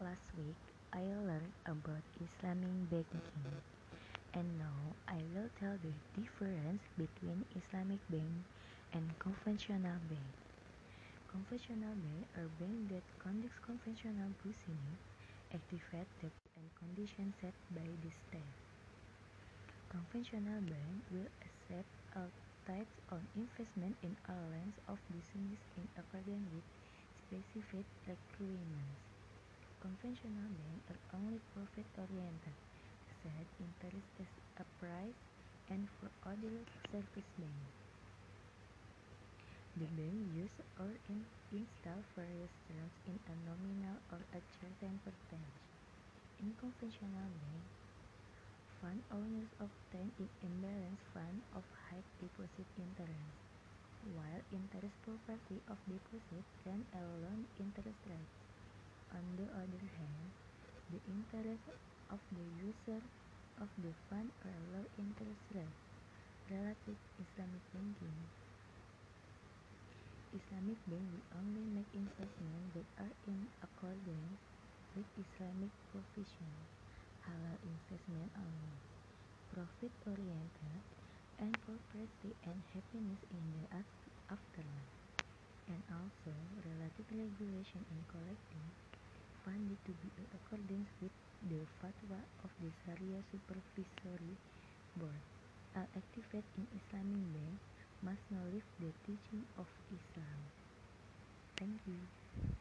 Last week I learned about Islamic banking and now I will tell the difference between Islamic bank and conventional bank. Conventional bank are banks that conduct conventional business, activate debt and conditions set by the state. Conventional bank will accept all types of investment in all lines of business in accordance with specific requirements. Conventional banks are only profit-oriented, set interest as a price, and for other service banks. The bank use or in install various terms in a nominal or a certain percentage. In conventional bank, fund owners obtain an imbalanced fund of high deposit interest, while interest property of deposit can a low interest rate. On the other hand, the interest of the user of the fund are low interest rate. Relative Islamic banking Islamic bank will only make investments that are in accordance with Islamic provisions, halal investment only, profit-oriented, and for prestige and happiness in the afterlife. And also, relative regulation in collecting funds need to be in accordance with the fatwa of the Sharia Supervisory Board. All activate in Islamic bank must know live the teaching of Islam. Thank you.